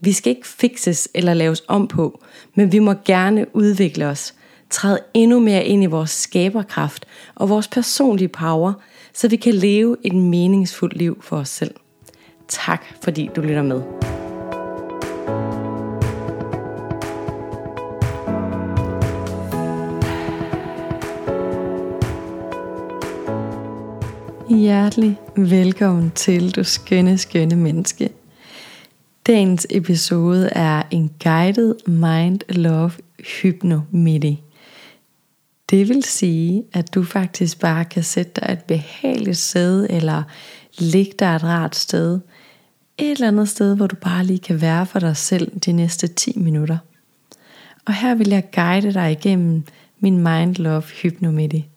Vi skal ikke fixes eller laves om på, men vi må gerne udvikle os, træde endnu mere ind i vores skaberkraft og vores personlige power, så vi kan leve et meningsfuldt liv for os selv. Tak fordi du lytter med. Hjertelig velkommen til du skønne, skønne menneske. Dagens episode er en guided mind love hypnomidi. Det vil sige, at du faktisk bare kan sætte dig et behageligt sted, eller ligge dig et rart sted. Et eller andet sted, hvor du bare lige kan være for dig selv de næste 10 minutter. Og her vil jeg guide dig igennem min Mind Love Hypnomidi.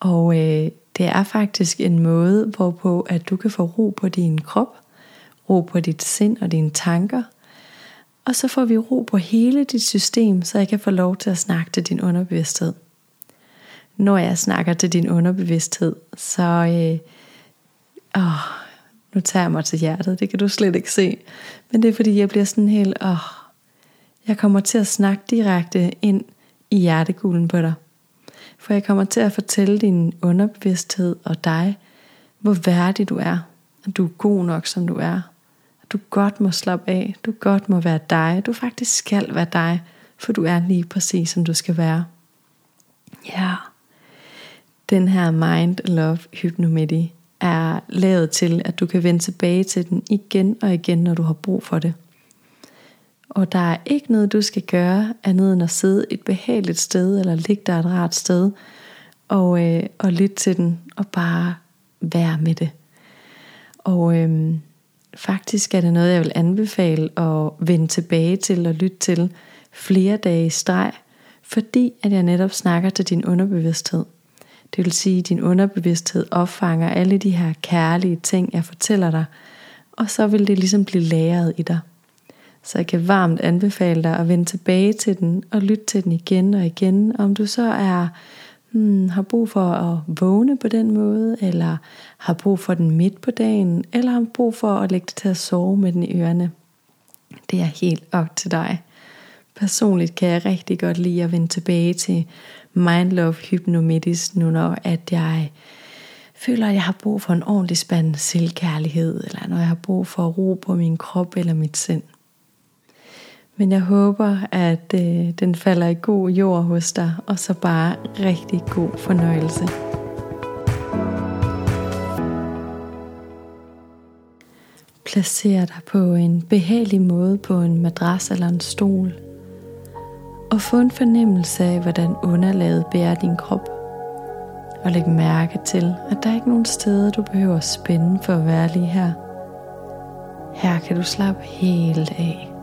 Og øh, det er faktisk en måde, hvorpå at du kan få ro på din krop, ro på dit sind og dine tanker, og så får vi ro på hele dit system, så jeg kan få lov til at snakke til din underbevidsthed. Når jeg snakker til din underbevidsthed, så øh, åh, nu tager jeg mig til hjertet, det kan du slet ikke se. Men det er fordi, jeg bliver sådan helt, åh, jeg kommer til at snakke direkte ind i hjertegulden på dig. For jeg kommer til at fortælle din underbevidsthed og dig, hvor værdig du er. At du er god nok, som du er. Du godt må slappe af. Du godt må være dig. Du faktisk skal være dig, for du er lige præcis, som du skal være. Ja. Den her Mind Love Hypnomedi er lavet til, at du kan vende tilbage til den igen og igen, når du har brug for det. Og der er ikke noget, du skal gøre andet end at sidde et behageligt sted, eller ligge der et rart sted, og, øh, og lytte til den, og bare være med det. Og øh, faktisk er det noget, jeg vil anbefale at vende tilbage til og lytte til flere dage i streg, fordi at jeg netop snakker til din underbevidsthed. Det vil sige, at din underbevidsthed opfanger alle de her kærlige ting, jeg fortæller dig, og så vil det ligesom blive lagret i dig. Så jeg kan varmt anbefale dig at vende tilbage til den og lytte til den igen og igen. Om du så er hmm, har brug for at vågne på den måde, eller har brug for den midt på dagen, eller har brug for at lægge dig til at sove med den i ørerne. Det er helt op til dig. Personligt kan jeg rigtig godt lide at vende tilbage til Mind Love Hypnomedis, nu når at jeg føler, at jeg har brug for en ordentlig spand selvkærlighed, eller når jeg har brug for ro på min krop eller mit sind. Men jeg håber, at øh, den falder i god jord hos dig, og så bare rigtig god fornøjelse. Placer dig på en behagelig måde på en madras eller en stol. Og få en fornemmelse af, hvordan underlaget bærer din krop. Og læg mærke til, at der er ikke nogen steder, du behøver at spænde for at være lige her. Her kan du slappe helt af.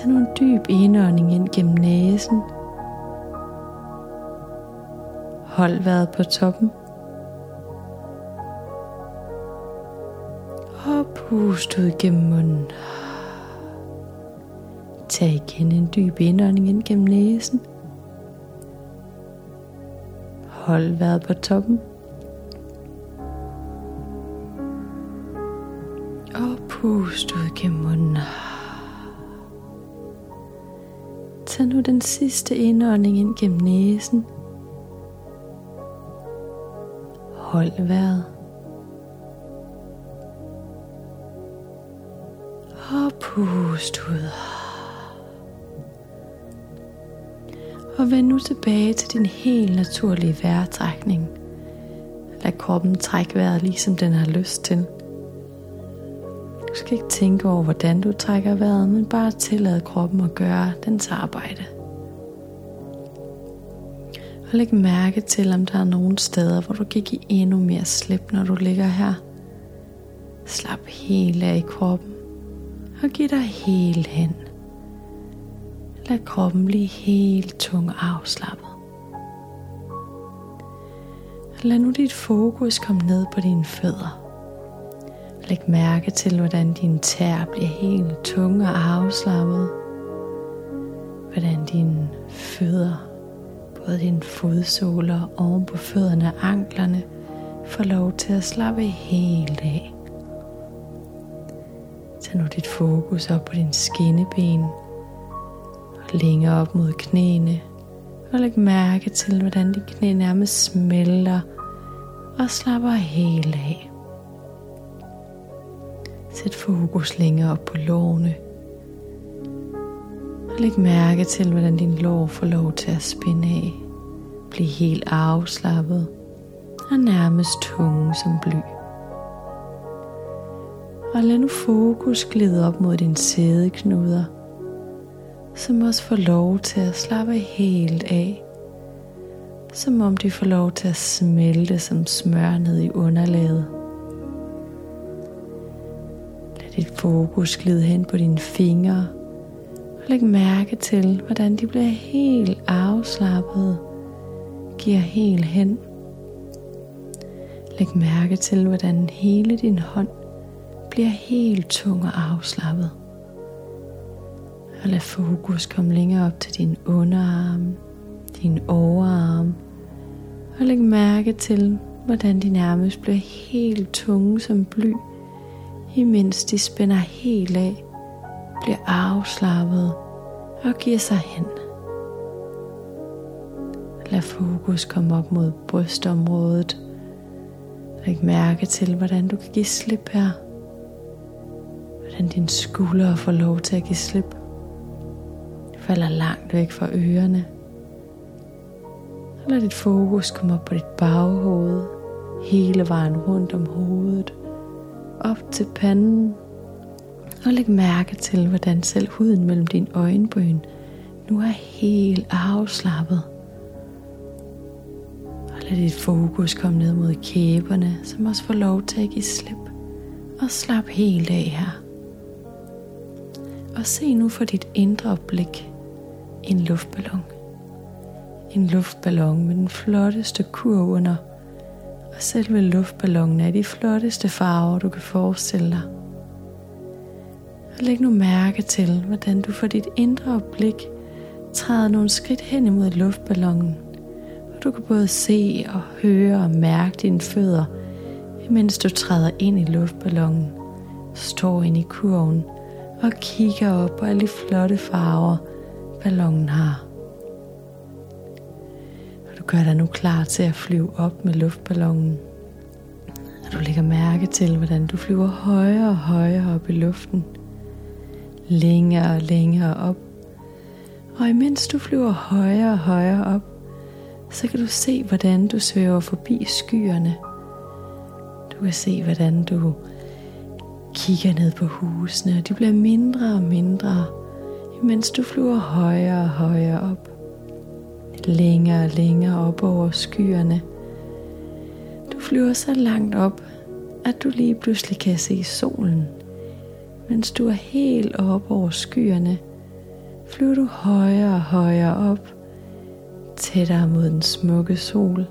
Tag nu en dyb indånding ind gennem næsen. Hold vejret på toppen. Og pust ud gennem munden. Tag igen en dyb indånding ind gennem næsen. Hold vejret på toppen. Og pust ud gennem munden. Tag nu den sidste indånding ind gennem næsen. Hold vejret. Og pust ud. Og vend nu tilbage til din helt naturlige vejrtrækning. Lad kroppen trække vejret, ligesom den har lyst til. Du skal ikke tænke over, hvordan du trækker vejret, men bare tillade kroppen at gøre dens arbejde. Og læg mærke til, om der er nogle steder, hvor du kan give endnu mere slip, når du ligger her. Slap helt af i kroppen. og giv dig helt hen. Lad kroppen blive helt tung og afslappet. Lad nu dit fokus komme ned på dine fødder. Læg mærke til, hvordan dine tær bliver helt tunge og afslappet. Hvordan dine fødder, både dine fodsåler oven på fødderne og anklerne, får lov til at slappe helt af. Tag nu dit fokus op på din skinneben og længere op mod knæene. Og læg mærke til, hvordan de knæ nærmest smelter og slapper helt af. Sæt fokus længere op på lårene. Og læg mærke til, hvordan din lår får lov til at spænde af. Bliv helt afslappet og nærmest tunge som bly. Og lad nu fokus glide op mod din sædeknuder, som også får lov til at slappe helt af. Som om de får lov til at smelte som smør ned i underlaget dit fokus glide hen på dine fingre, og læg mærke til, hvordan de bliver helt afslappet. giver helt hen. Læg mærke til, hvordan hele din hånd bliver helt tung og afslappet. Og lad fokus komme længere op til din underarm, din overarm. Og læg mærke til, hvordan de nærmest bliver helt tunge som bly, imens de spænder helt af, bliver afslappet og giver sig hen. Lad fokus komme op mod brystområdet. Læg mærke til, hvordan du kan give slip her hvordan dine skuldre får lov til at give slip. Falder langt væk fra ørerne. Og lad dit fokus komme op på dit baghoved, hele vejen rundt om hovedet, op til panden. Og læg mærke til, hvordan selv huden mellem din øjenbryn nu er helt afslappet. Og lad dit fokus komme ned mod kæberne, som også får lov til at give slip. Og slap helt af her. Og se nu for dit indre blik en luftballon. En luftballon med den flotteste kurv under. Og selve luftballonen er de flotteste farver, du kan forestille dig. Og læg nu mærke til, hvordan du for dit indre blik træder nogle skridt hen imod luftballonen. Og du kan både se og høre og mærke dine fødder, mens du træder ind i luftballonen, står ind i kurven og kigger op på alle de flotte farver, ballonen har. Gør dig nu klar til at flyve op med luftballonen. Og du lægger mærke til, hvordan du flyver højere og højere op i luften. Længere og længere op. Og imens du flyver højere og højere op, så kan du se, hvordan du svæver forbi skyerne. Du kan se, hvordan du kigger ned på husene, og de bliver mindre og mindre, imens du flyver højere og højere op. Længere og længere op over skyerne. Du flyver så langt op, at du lige pludselig kan se solen. Mens du er helt op over skyerne, flyver du højere og højere op, tættere mod den smukke sol.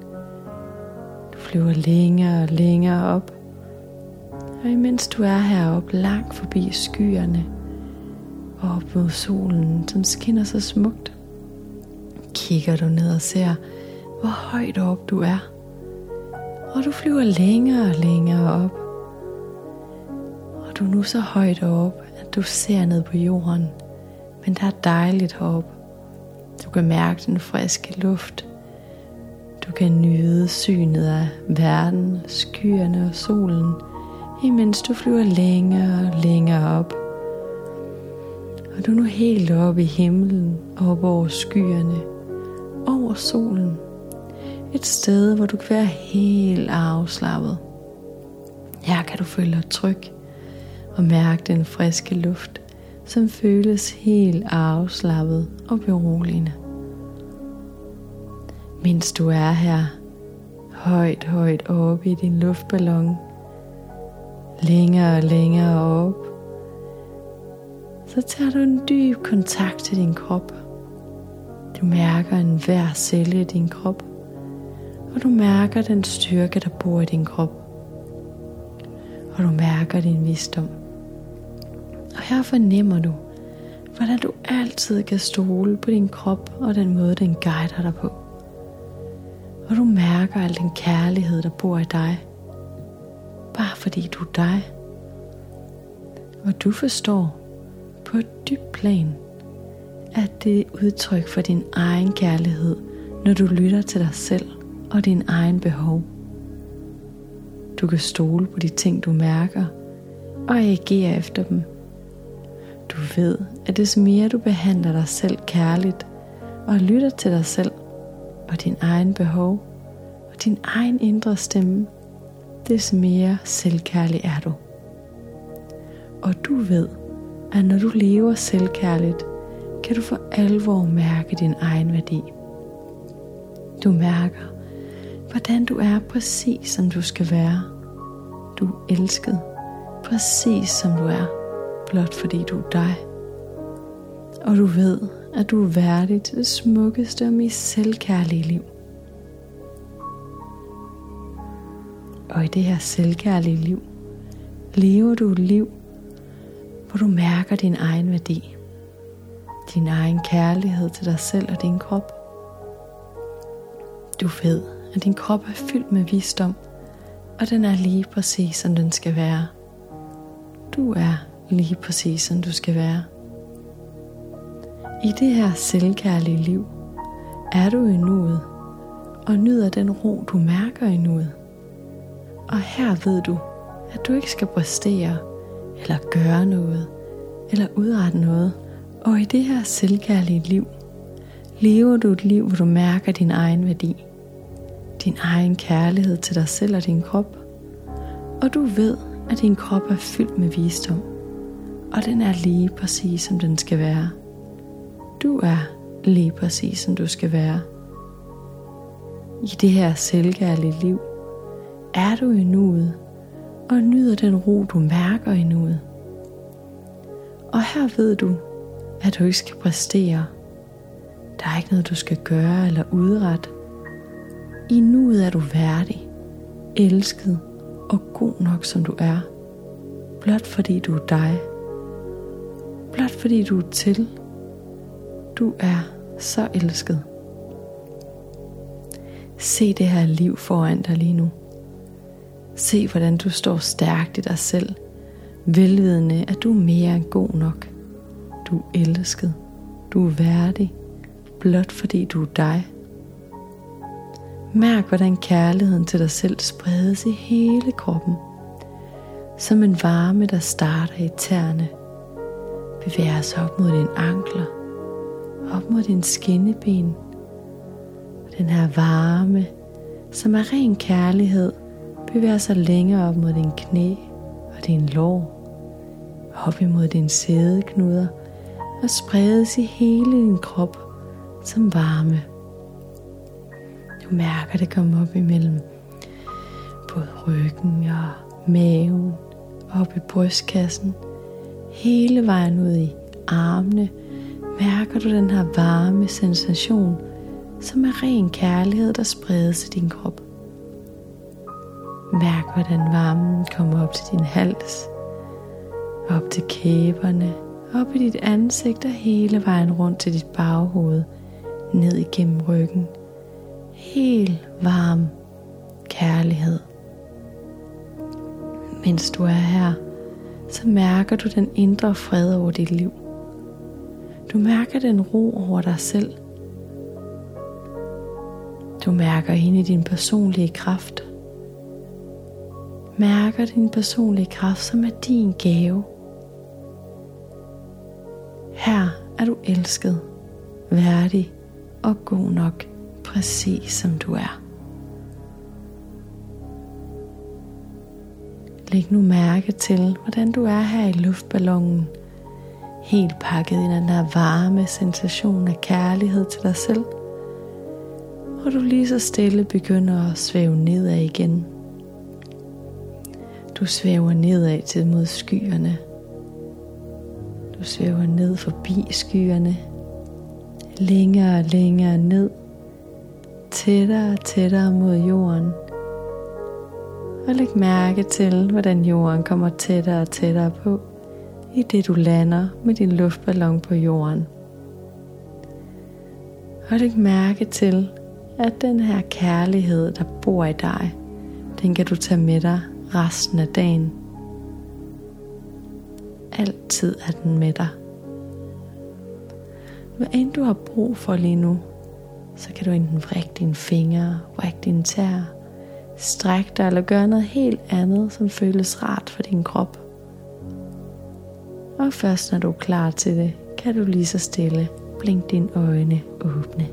Du flyver længere og længere op, og imens du er heroppe langt forbi skyerne og op mod solen, som skinner så smukt, kigger du ned og ser, hvor højt op du er. Og du flyver længere og længere op. Og du er nu så højt op, at du ser ned på jorden. Men der er dejligt heroppe. Du kan mærke den friske luft. Du kan nyde synet af verden, skyerne og solen – imens du flyver længere og længere op. Og du er nu helt oppe i himlen, og over skyerne, over solen. Et sted, hvor du kan være helt afslappet. Her kan du føle dig tryg og mærke den friske luft, som føles helt afslappet og beroligende. Mens du er her, højt, højt oppe i din luftballon, længere og længere op, så tager du en dyb kontakt til din krop. Du mærker en hver celle i din krop, og du mærker den styrke, der bor i din krop. Og du mærker din visdom. Og her fornemmer du, hvordan du altid kan stole på din krop og den måde, den guider dig på. Og du mærker al den kærlighed, der bor i dig. Bare fordi du er dig. Og du forstår på et dybt plan, at det er udtryk for din egen kærlighed, når du lytter til dig selv og din egen behov. Du kan stole på de ting, du mærker, og agere efter dem. Du ved, at des mere du behandler dig selv kærligt, og lytter til dig selv og din egen behov, og din egen indre stemme, des mere selvkærlig er du. Og du ved, at når du lever selvkærligt, kan du for alvor mærke din egen værdi. Du mærker, hvordan du er præcis som du skal være. Du er elsket, præcis som du er, blot fordi du er dig. Og du ved, at du er værdig til det smukkeste og mest selvkærlige liv. Og i det her selvkærlige liv, lever du et liv, hvor du mærker din egen værdi. Din egen kærlighed til dig selv og din krop. Du ved, at din krop er fyldt med visdom, og den er lige præcis som den skal være. Du er lige præcis som du skal være. I det her selvkærlige liv er du i nuet og nyder den ro, du mærker i nuet. Og her ved du, at du ikke skal præstere eller gøre noget eller udrette noget. Og i det her selvkærlige liv lever du et liv, hvor du mærker din egen værdi din egen kærlighed til dig selv og din krop, og du ved, at din krop er fyldt med visdom, og den er lige præcis som den skal være. Du er lige præcis som du skal være. I det her selvkærlige liv er du i nuet og nyder den ro, du mærker i nuet. Og her ved du, at du ikke skal præstere. Der er ikke noget, du skal gøre eller udrette. I nuet er du værdig, elsket og god nok som du er. Blot fordi du er dig. Blot fordi du er til. Du er så elsket. Se det her liv foran dig lige nu. Se hvordan du står stærkt i dig selv, velvidende at du er mere end god nok. Du er elsket. Du er værdig, blot fordi du er dig. Mærk, hvordan kærligheden til dig selv spredes i hele kroppen. Som en varme, der starter i tæerne. Bevæger sig op mod dine ankler. Op mod din skinneben. Og den her varme, som er ren kærlighed, bevæger sig længere op mod din knæ og din lår. Op imod din sædeknuder og spredes i hele din krop som varme. Du mærker det komme op imellem både ryggen og maven, op i brystkassen, hele vejen ud i armene, mærker du den her varme sensation, som er ren kærlighed, der spredes i din krop. Mærk, hvordan varmen kommer op til din hals, op til kæberne, op i dit ansigt og hele vejen rundt til dit baghoved, ned igennem ryggen – helt varm kærlighed. Mens du er her, så mærker du den indre fred over dit liv. Du mærker den ro over dig selv. Du mærker ind i din personlige kraft. Mærker din personlige kraft, som er din gave. Her er du elsket, værdig og god nok præcis som du er. Læg nu mærke til, hvordan du er her i luftballonen, helt pakket i den der varme sensation af kærlighed til dig selv, og du lige så stille begynder at svæve nedad igen. Du svæver nedad til mod skyerne. Du svæver ned forbi skyerne, længere og længere ned, tættere og tættere mod jorden. Og læg mærke til, hvordan jorden kommer tættere og tættere på, i det du lander med din luftballon på jorden. Og læg mærke til, at den her kærlighed, der bor i dig, den kan du tage med dig resten af dagen. Altid er den med dig. Hvad end du har brug for lige nu, så kan du enten vrikke dine fingre, vrikke dine tær, strække dig eller gøre noget helt andet, som føles rart for din krop. Og først når du er klar til det, kan du lige så stille blinke dine øjne åbne.